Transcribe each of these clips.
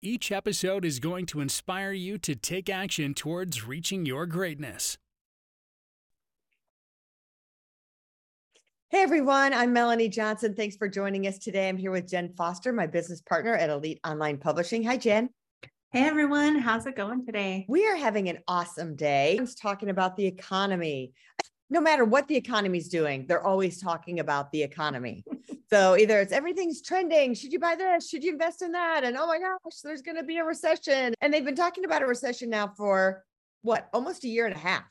Each episode is going to inspire you to take action towards reaching your greatness. Hey everyone, I'm Melanie Johnson. Thanks for joining us today. I'm here with Jen Foster, my business partner at Elite Online Publishing. Hi, Jen. Hey everyone, how's it going today? We are having an awesome day. I'm talking about the economy. No matter what the economy's doing, they're always talking about the economy. So either it's everything's trending. Should you buy this? Should you invest in that? And oh my gosh, there's going to be a recession. And they've been talking about a recession now for what, almost a year and a half.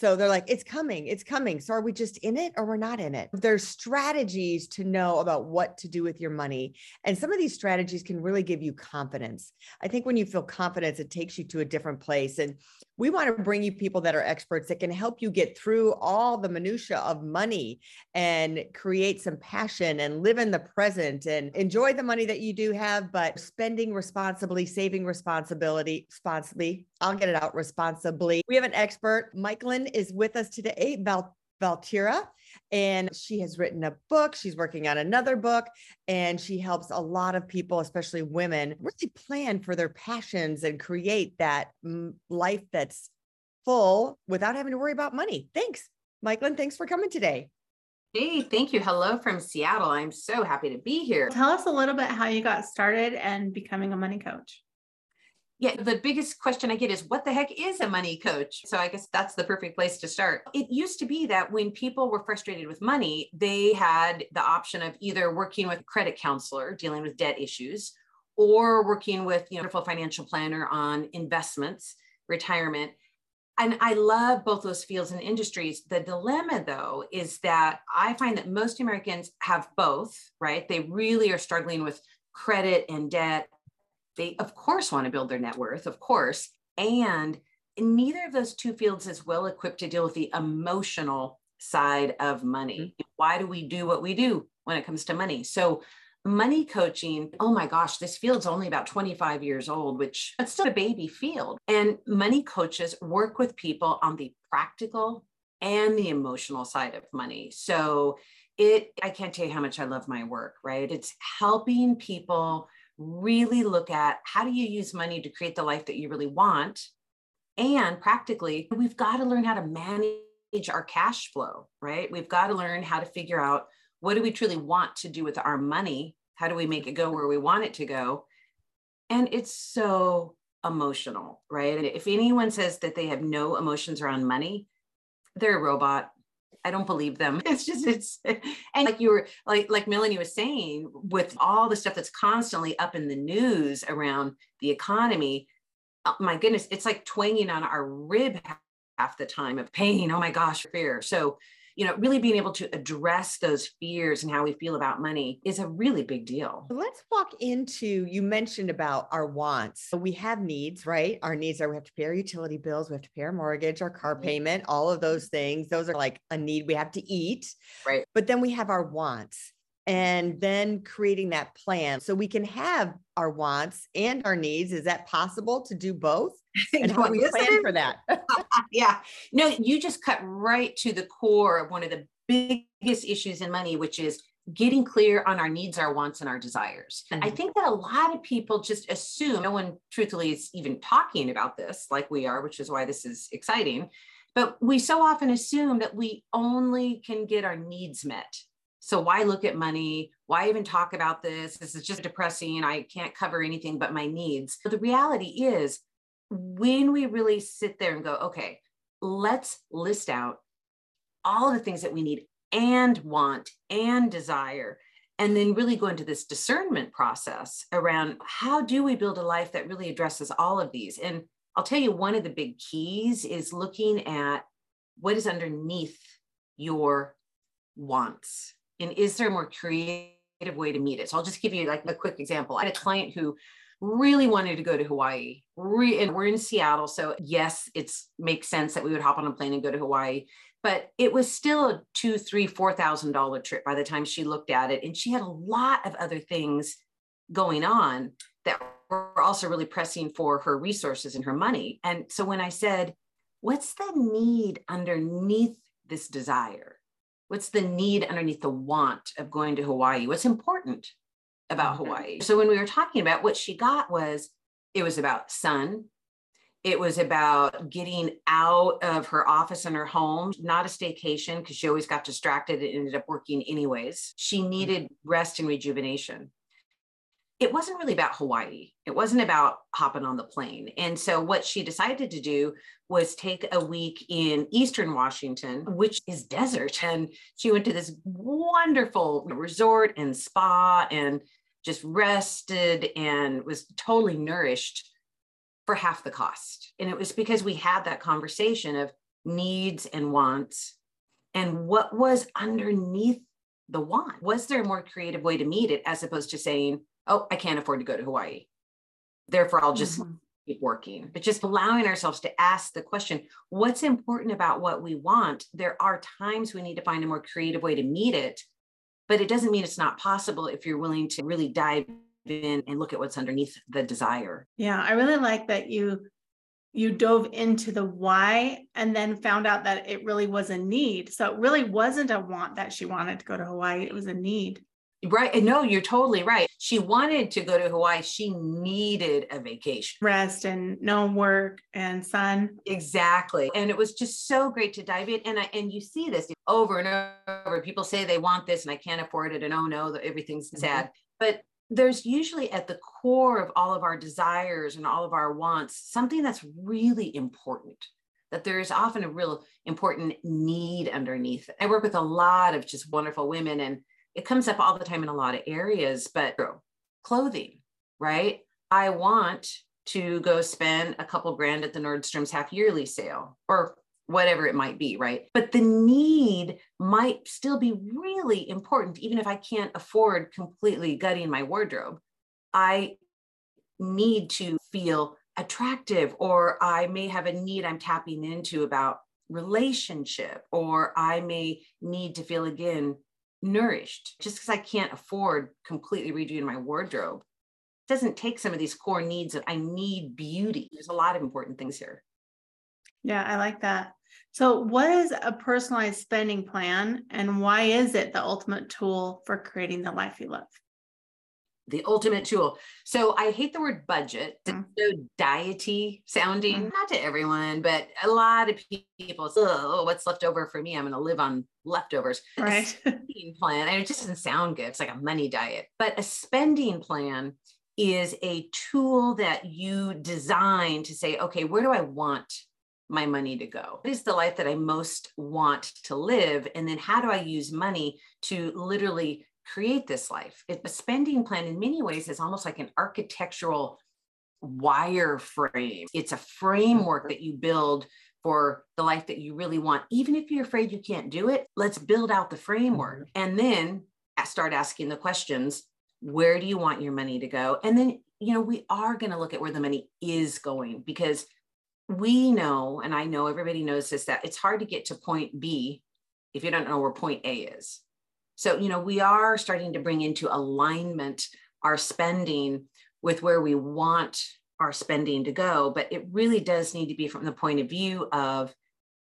So they're like, it's coming, it's coming. So are we just in it or we're not in it? There's strategies to know about what to do with your money. And some of these strategies can really give you confidence. I think when you feel confidence, it takes you to a different place. And we want to bring you people that are experts that can help you get through all the minutia of money and create some passion and live in the present and enjoy the money that you do have, but spending responsibly, saving responsibility, responsibly. I'll get it out responsibly. We have an expert. Mikelann is with us today, Val, Valterra and she has written a book. She's working on another book, and she helps a lot of people, especially women, really plan for their passions and create that mm, life that's full without having to worry about money. Thanks, Mikelann. Thanks for coming today. Hey, thank you. Hello from Seattle. I'm so happy to be here. Tell us a little bit how you got started and becoming a money coach yeah, the biggest question I get is what the heck is a money coach? So I guess that's the perfect place to start. It used to be that when people were frustrated with money, they had the option of either working with a credit counselor dealing with debt issues or working with you know, a financial planner on investments, retirement. And I love both those fields and industries. The dilemma, though, is that I find that most Americans have both, right? They really are struggling with credit and debt they, of course, want to build their net worth, of course. And neither of those two fields is well equipped to deal with the emotional side of money. Mm-hmm. Why do we do what we do when it comes to money? So, money coaching, oh my gosh, this field's only about 25 years old, which it's still a baby field. And money coaches work with people on the practical and the emotional side of money. So, it, I can't tell you how much I love my work, right? It's helping people really look at how do you use money to create the life that you really want? And practically we've got to learn how to manage our cash flow right? We've got to learn how to figure out what do we truly want to do with our money? How do we make it go where we want it to go? And it's so emotional right? And if anyone says that they have no emotions around money they're a robot I don't believe them. It's just it's and like you were like like Melanie was saying with all the stuff that's constantly up in the news around the economy. Oh, my goodness, it's like twanging on our rib half the time of pain. Oh my gosh, fear. So you know, really being able to address those fears and how we feel about money is a really big deal. Let's walk into you mentioned about our wants. So we have needs, right? Our needs are we have to pay our utility bills, we have to pay our mortgage, our car mm-hmm. payment, all of those things. Those are like a need we have to eat. Right. But then we have our wants and then creating that plan so we can have our wants and our needs. Is that possible to do both? And how we plan for that? yeah. No, you just cut right to the core of one of the biggest issues in money, which is getting clear on our needs, our wants, and our desires. Mm-hmm. I think that a lot of people just assume no one truthfully is even talking about this like we are, which is why this is exciting. But we so often assume that we only can get our needs met so why look at money? Why even talk about this? This is just depressing. I can't cover anything but my needs. But the reality is, when we really sit there and go, okay, let's list out all the things that we need and want and desire, and then really go into this discernment process around how do we build a life that really addresses all of these. And I'll tell you, one of the big keys is looking at what is underneath your wants and is there a more creative way to meet it? So I'll just give you like a quick example. I had a client who really wanted to go to Hawaii. Re- and we're in Seattle. So yes, it's makes sense that we would hop on a plane and go to Hawaii. But it was still a two, three, four thousand dollar trip by the time she looked at it. And she had a lot of other things going on that were also really pressing for her resources and her money. And so when I said, What's the need underneath this desire? What's the need underneath the want of going to Hawaii? What's important about mm-hmm. Hawaii? So when we were talking about what she got was it was about sun, it was about getting out of her office and her home, not a staycation because she always got distracted and ended up working anyways. She mm-hmm. needed rest and rejuvenation it wasn't really about Hawaii. It wasn't about hopping on the plane. And so, what she decided to do was take a week in Eastern Washington, which is desert. And she went to this wonderful resort and spa and just rested and was totally nourished for half the cost. And it was because we had that conversation of needs and wants and what was underneath the want. Was there a more creative way to meet it as opposed to saying, oh, I can't afford to go to Hawaii. Therefore, I'll just mm-hmm. keep working. But just allowing ourselves to ask the question, what's important about what we want? There are times we need to find a more creative way to meet it, but it doesn't mean it's not possible if you're willing to really dive in and look at what's underneath the desire. Yeah, I really like that you you dove into the why and then found out that it really was a need. So it really wasn't a want that she wanted to go to Hawaii, it was a need. Right. No, you're totally right. She wanted to go to Hawaii. She needed a vacation, rest and no work and sun. Exactly. And it was just so great to dive in. And I, and you see this over and over. People say they want this and I can't afford it. And oh no, everything's mm-hmm. sad. But there's usually at the core of all of our desires and all of our wants something that's really important that there is often a real important need underneath. I work with a lot of just wonderful women and it comes up all the time in a lot of areas, but clothing, right? I want to go spend a couple grand at the Nordstrom's half yearly sale or whatever it might be, right? But the need might still be really important, even if I can't afford completely gutting my wardrobe. I need to feel attractive, or I may have a need I'm tapping into about relationship, or I may need to feel again nourished just because I can't afford completely redoing my wardrobe doesn't take some of these core needs of I need beauty. There's a lot of important things here. Yeah, I like that. So, what is a personalized spending plan and why is it the ultimate tool for creating the life you love? The ultimate tool. So I hate the word budget. It's mm. so diety sounding, mm. not to everyone, but a lot of people say, oh, what's left over for me? I'm going to live on leftovers. Right. spending plan, and it just doesn't sound good. It's like a money diet. But a spending plan is a tool that you design to say, okay, where do I want my money to go? What is the life that I most want to live? And then how do I use money to literally create this life. It, a spending plan, in many ways, is almost like an architectural wireframe. It's a framework that you build for the life that you really want. Even if you're afraid you can't do it, let's build out the framework mm-hmm. and then start asking the questions where do you want your money to go? And then, you know, we are going to look at where the money is going because we know, and I know everybody knows this, that it's hard to get to point B if you don't know where point A is. So, you know, we are starting to bring into alignment our spending with where we want our spending to go, but it really does need to be from the point of view of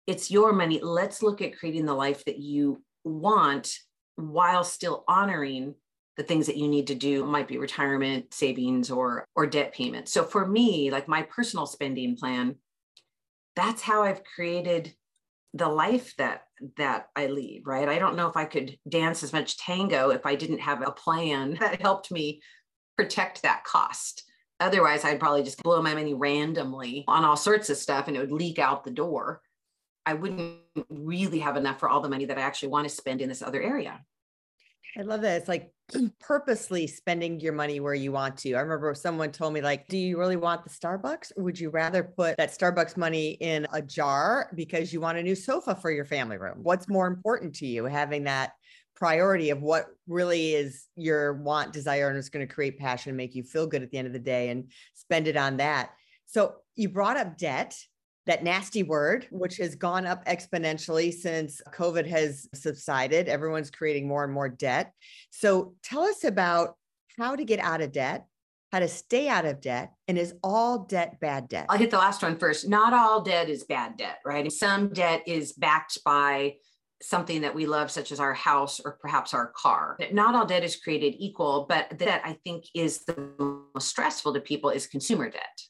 it's your money. Let's look at creating the life that you want while still honoring the things that you need to do it might be retirement savings or or debt payments so for me like my personal spending plan that's how i've created the life that that I lead, right? I don't know if I could dance as much tango if I didn't have a plan that helped me protect that cost. Otherwise, I'd probably just blow my money randomly on all sorts of stuff and it would leak out the door. I wouldn't really have enough for all the money that I actually want to spend in this other area. I love that. It's like purposely spending your money where you want to. I remember someone told me, like, do you really want the Starbucks? Or would you rather put that Starbucks money in a jar because you want a new sofa for your family room? What's more important to you, having that priority of what really is your want, desire, and is going to create passion and make you feel good at the end of the day and spend it on that. So you brought up debt, that nasty word, which has gone up exponentially since COVID has subsided. Everyone's creating more and more debt. So tell us about how to get out of debt how to stay out of debt, and is all debt bad debt? I'll hit the last one first. Not all debt is bad debt, right? Some debt is backed by something that we love, such as our house or perhaps our car. Not all debt is created equal, but that I think is the most stressful to people is consumer debt,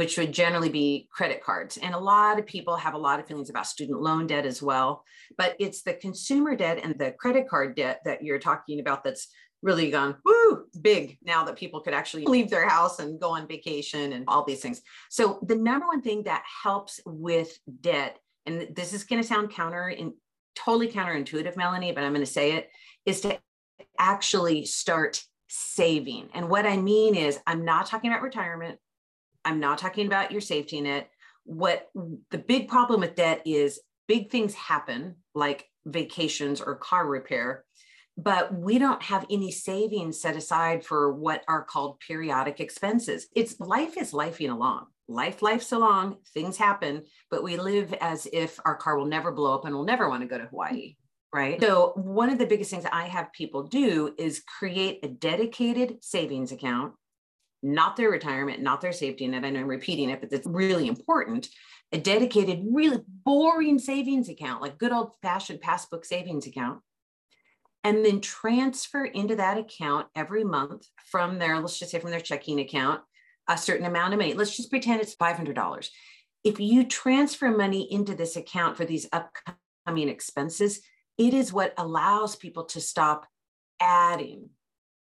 which would generally be credit cards. And a lot of people have a lot of feelings about student loan debt as well. But it's the consumer debt and the credit card debt that you're talking about that's really gone woo big now that people could actually leave their house and go on vacation and all these things. So the number one thing that helps with debt, and this is going to sound counter in totally counterintuitive, Melanie, but I'm going to say it, is to actually start saving. And what I mean is I'm not talking about retirement. I'm not talking about your safety net. What the big problem with debt is big things happen like vacations or car repair but we don't have any savings set aside for what are called periodic expenses. It's life is lifing along. Life life's along, things happen, but we live as if our car will never blow up and we'll never want to go to Hawaii. Right. So, one of the biggest things I have people do is create a dedicated savings account, not their retirement, not their safety net. I know I'm repeating it, but it's really important. A dedicated, really boring savings account, like good old fashioned passbook savings account and then transfer into that account every month from their, let's just say from their checking account, a certain amount of money. Let's just pretend it's $500. If you transfer money into this account for these upcoming expenses, it is what allows people to stop adding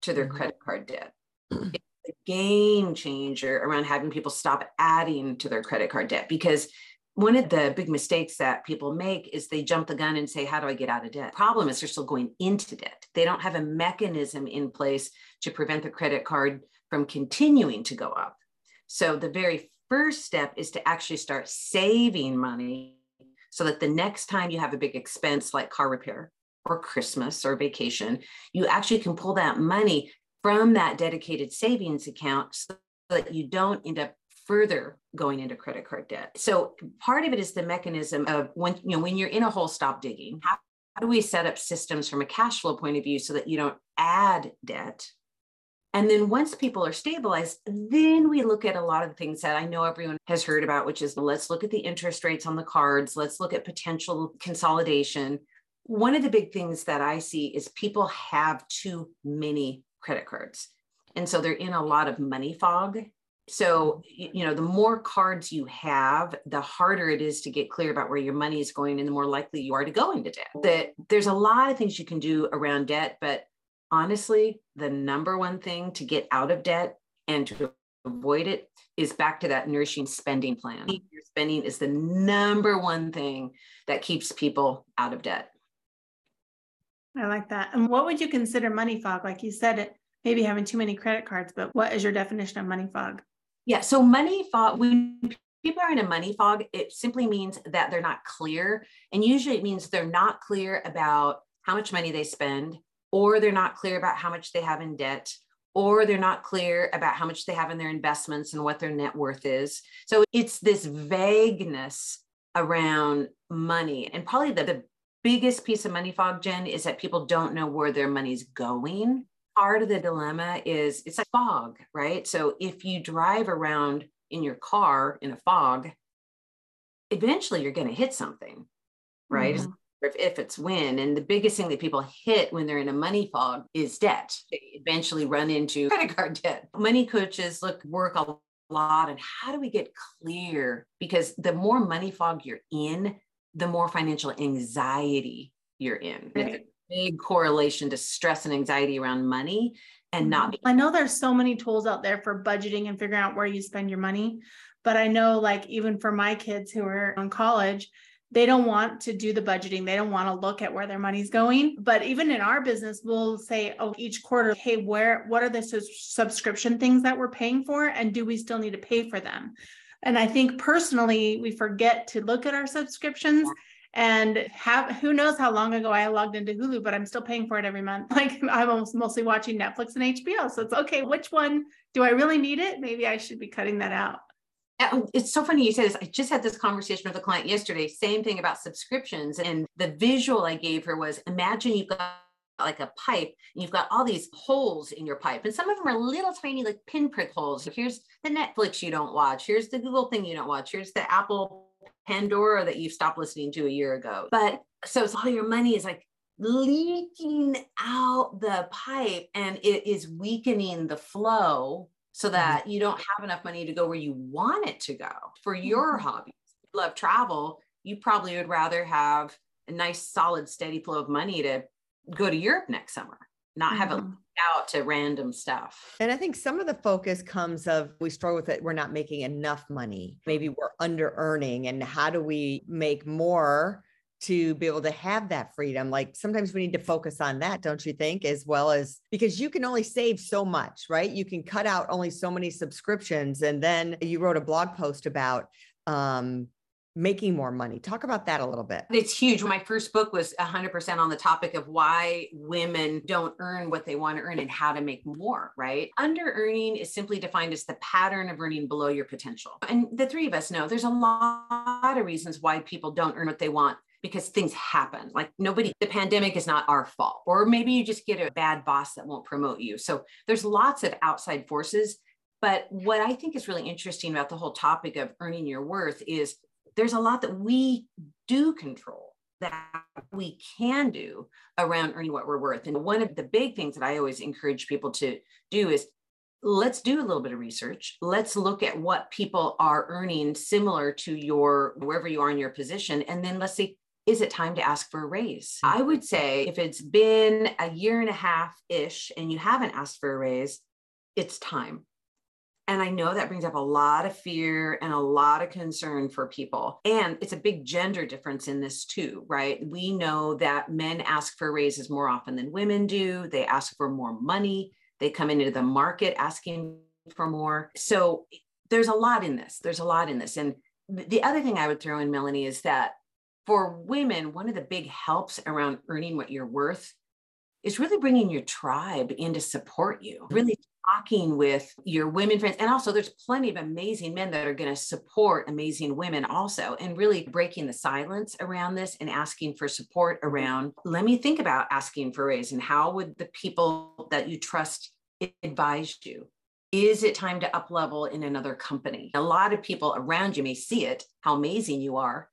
to their mm-hmm. credit card debt. It's a game changer around having people stop adding to their credit card debt because one of the big mistakes that people make is they jump the gun and say, How do I get out of debt? Problem is, they're still going into debt. They don't have a mechanism in place to prevent the credit card from continuing to go up. So, the very first step is to actually start saving money so that the next time you have a big expense like car repair or Christmas or vacation, you actually can pull that money from that dedicated savings account so that you don't end up further going into credit card debt. So part of it is the mechanism of when you know when you're in a hole, stop digging. How, how do we set up systems from a cash flow point of view so that you don't add debt? And then once people are stabilized, then we look at a lot of things that I know everyone has heard about, which is let's look at the interest rates on the cards, let's look at potential consolidation. One of the big things that I see is people have too many credit cards. And so they're in a lot of money fog. So mm-hmm. you know the more cards you have the harder it is to get clear about where your money is going and the more likely you are to go into debt. Mm-hmm. That there's a lot of things you can do around debt but honestly the number one thing to get out of debt and to avoid it is back to that nourishing spending plan. Mm-hmm. Your spending is the number one thing that keeps people out of debt i like that and what would you consider money fog like you said it maybe having too many credit cards but what is your definition of money fog yeah. So money fog, when people are in a money fog, it simply means that they're not clear. And usually it means they're not clear about how much money they spend, or they're not clear about how much they have in debt, or they're not clear about how much they have in their investments and what their net worth is. So it's this vagueness around money. And probably the, the biggest piece of money fog, Jen, is that people don't know where their money's going part of the dilemma is it's a fog, right? So if you drive around in your car in a fog, eventually you're going to hit something, right? Mm-hmm. If, if it's wind. And the biggest thing that people hit when they're in a money fog is debt. They eventually run into credit card debt. Money coaches look work a lot and how do we get clear? Because the more money fog you're in, the more financial anxiety you're in. Right big correlation to stress and anxiety around money and not mm-hmm. I know there's so many tools out there for budgeting and figuring out where you spend your money, but I know like even for my kids who are in college, they don't want to do the budgeting. They don't want to look at where their money's going. But even in our business, we'll say, oh, each quarter, hey, where what are the subscription things that we're paying for and do we still need to pay for them? And I think personally, we forget to look at our subscriptions and have who knows how long ago I logged into Hulu, but I'm still paying for it every month. Like I'm almost mostly watching Netflix and HBO. So it's okay, which one do I really need it? Maybe I should be cutting that out. Oh, it's so funny you say this. I just had this conversation with a client yesterday, same thing about subscriptions. And the visual I gave her was imagine you've got like a pipe and you've got all these holes in your pipe and some of them are little tiny like pinprick holes here's the netflix you don't watch here's the google thing you don't watch here's the apple pandora that you stopped listening to a year ago but so it's all your money is like leaking out the pipe and it is weakening the flow so mm-hmm. that you don't have enough money to go where you want it to go for your mm-hmm. hobbies. You love travel, you probably would rather have a nice, solid, steady flow of money to go to Europe next summer, not mm-hmm. have it mm-hmm. out to random stuff. And I think some of the focus comes of we struggle with it. We're not making enough money. Maybe we're under earning. And how do we make more? to be able to have that freedom. Like sometimes we need to focus on that, don't you think? As well as because you can only save so much, right? You can cut out only so many subscriptions. And then you wrote a blog post about um, making more money. Talk about that a little bit. It's huge. My first book was 100% on the topic of why women don't earn what they want to earn and how to make more, right? Under earning is simply defined as the pattern of earning below your potential. And the three of us know there's a lot of reasons why people don't earn what they want because things happen. Like nobody, the pandemic is not our fault. Or maybe you just get a bad boss that won't promote you. So there's lots of outside forces. But what I think is really interesting about the whole topic of earning your worth is there's a lot that we do control that we can do around earning what we're worth. And one of the big things that I always encourage people to do is let's do a little bit of research. Let's look at what people are earning similar to your wherever you are in your position. And then let's see, is it time to ask for a raise? Mm-hmm. I would say if it's been a year and a half ish and you haven't asked for a raise, it's time. And I know that brings up a lot of fear and a lot of concern for people. And it's a big gender difference in this too, right? We know that men ask for raises more often than women do. They ask for more money. They come into the market asking for more. So eh, there's a lot in this. There's a lot in this. And the other thing I would throw in, Melanie, is that for women, one of the big helps around earning what you're worth is really bringing your tribe in to support you, really talking with your women friends. And also, there's plenty of amazing men that are going to support amazing women also, and really breaking the silence around this and asking for support around. Let me think about asking for raise and how would the people that you trust advise you? Is it time to up level in another company? A lot of people around you may see it, how amazing you are,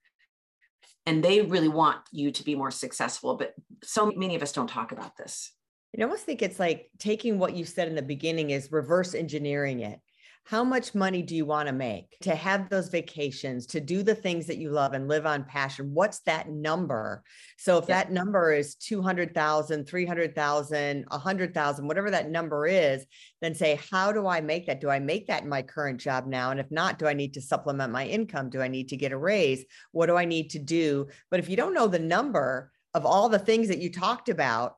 and they really want you to be more successful but so many of us don't talk about this i almost think it's like taking what you said in the beginning is reverse engineering it. How much money do you want to make to have those vacations to do the things that you love and live on passion? What's that number? So if that number is 200,000 300,000 100,000 whatever that number is then say how do i make that? Do i make that in my current job now? And if not do i need to supplement my income? Do i need to get a raise? What do i need to do? But if you don't know the number of all the things that you talked about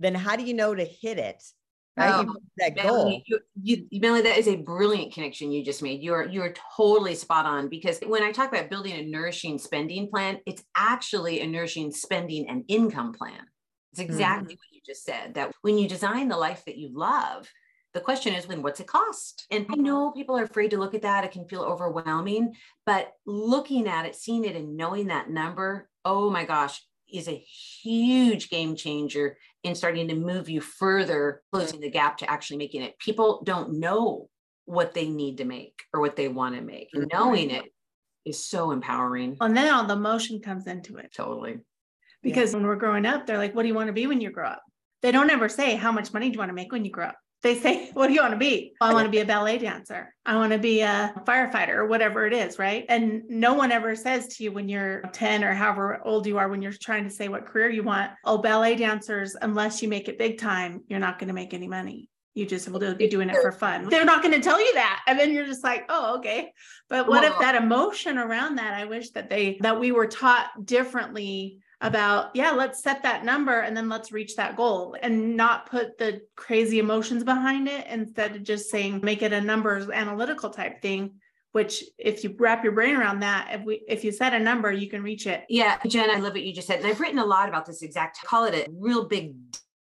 then how do you know to hit it um, that goal. You, you, Melanie, that is a brilliant connection you just made. You're you're totally spot on because when I talk about building a nourishing spending plan, it's actually a nourishing spending and income plan. It's exactly mm-hmm. what you just said. That when you design the life that you love, the question is when what's it cost? And I know people are afraid to look at that. It can feel overwhelming, but looking at it, seeing it, and knowing that number, oh my gosh, is a huge game changer in starting to move you further, closing the gap to actually making it. People don't know what they need to make or what they want to make. And knowing it is so empowering. And then all the emotion comes into it. Totally. Because yeah. when we're growing up, they're like, what do you want to be when you grow up? They don't ever say, how much money do you want to make when you grow up? They say, What do you want to be? Oh, I want to be a ballet dancer. I want to be a firefighter or whatever it is, right? And no one ever says to you when you're 10 or however old you are, when you're trying to say what career you want, oh, ballet dancers, unless you make it big time, you're not going to make any money. You just will be doing it for fun. They're not going to tell you that. And then you're just like, oh, okay. But what well, if that emotion around that? I wish that they, that we were taught differently about yeah let's set that number and then let's reach that goal and not put the crazy emotions behind it instead of just saying make it a numbers analytical type thing which if you wrap your brain around that, if we if you set a number, you can reach it. Yeah, Jen, I love what you just said. And I've written a lot about this exact call it a real big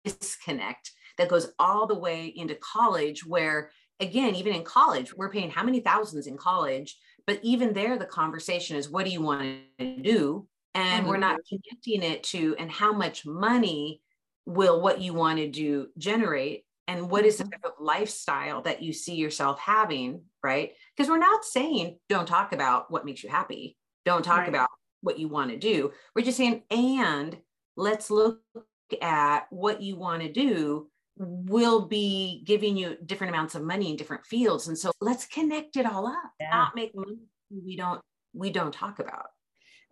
disconnect that goes all the way into college where again, even in college, we're paying how many thousands in college, but even there the conversation is what do you want to do? And mm-hmm. we're not connecting it to and how much money will what you want to do generate and what is the mm-hmm. type of lifestyle that you see yourself having right because we're not saying don't talk about what makes you happy don't talk right. about what you want to do we're just saying and let's look at what you want to do will be giving you different amounts of money in different fields and so let's connect it all up yeah. not make money we don't we don't talk about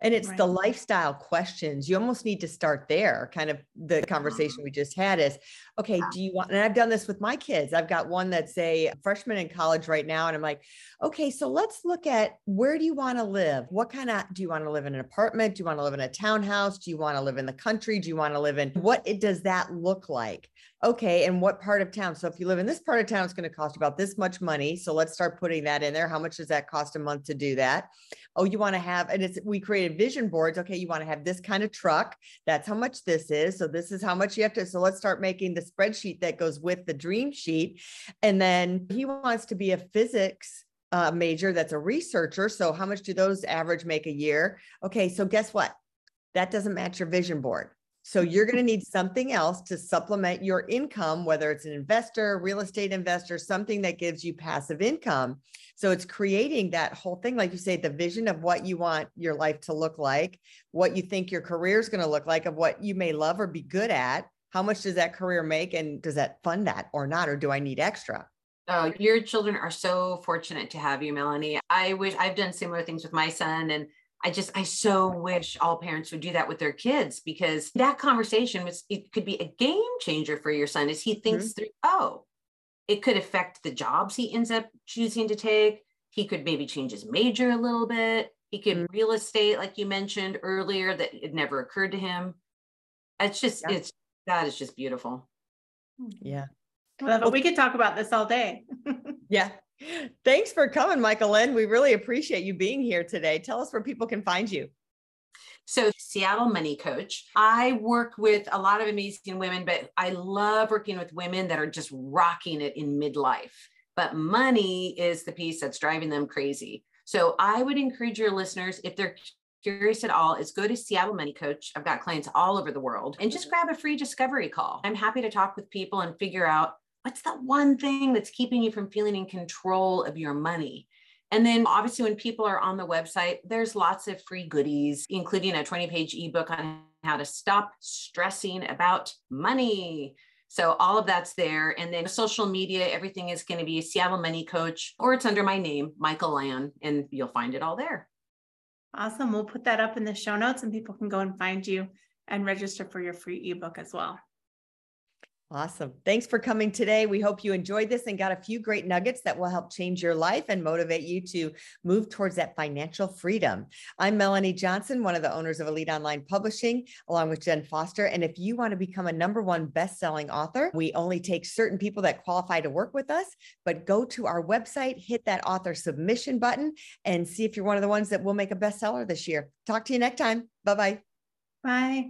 and it's right. the lifestyle questions. You almost need to start there. Kind of the conversation we just had is okay, do you want, and I've done this with my kids. I've got one that's a freshman in college right now. And I'm like, okay, so let's look at where do you want to live? What kind of, do you want to live in an apartment? Do you want to live in a townhouse? Do you want to live in the country? Do you want to live in, what it, does that look like? Okay, and what part of town? So if you live in this part of town, it's going to cost about this much money. So let's start putting that in there. How much does that cost a month to do that? Oh, you want to have, and it's we created vision boards. Okay, you want to have this kind of truck. That's how much this is. So this is how much you have to. So let's start making the spreadsheet that goes with the dream sheet. And then he wants to be a physics uh, major that's a researcher. So how much do those average make a year? Okay, so guess what? That doesn't match your vision board. So you're going to need something else to supplement your income, whether it's an investor, real estate investor, something that gives you passive income. So it's creating that whole thing, like you say, the vision of what you want your life to look like, what you think your career is going to look like, of what you may love or be good at. How much does that career make? And does that fund that or not? Or do I need extra? Oh, your children are so fortunate to have you, Melanie. I wish I've done similar things with my son and I just, I so wish all parents would do that with their kids because that conversation was, it could be a game changer for your son as he thinks mm-hmm. through, oh, it could affect the jobs he ends up choosing to take. He could maybe change his major a little bit. He could mm-hmm. real estate, like you mentioned earlier, that it never occurred to him. It's just, yeah. it's, that is just beautiful. Yeah. Well, we could talk about this all day. yeah. Thanks for coming, Mikelann. We really appreciate you being here today. Tell us where people can find you. So, Seattle Money Coach. I work with a lot of amazing women, but I love working with women that are just rocking it in midlife. But money is the piece that's driving them crazy. So, I would encourage your listeners, if they're curious at all, is go to Seattle Money Coach. I've got clients all over the world and just grab a free discovery call. I'm happy to talk with people and figure out what's that one thing that's keeping you from feeling in control of your money? And then obviously, when people are on the website, there's lots of free goodies, including a 20 page ebook on how to stop stressing about money. So all of that's there. And then social media, everything is going to be Seattle Money Coach, or it's under my name, Mikelann, and you'll find it all there. Awesome. We'll put that up in the show notes and people can go and find you and register for your free ebook as well. Awesome. Thanks for coming today. We hope you enjoyed this and got a few great nuggets that will help change your life and motivate you to move towards that financial freedom. I'm Melanie Johnson, one of the owners of Elite Online Publishing, along with Jen Foster. And if you want to become a number one best-selling author, we only take certain people that qualify to work with us, but go to our website, hit that author submission button, and see if you're one of the ones that will make a bestseller this year. Talk to you next time. Bye-bye. Bye.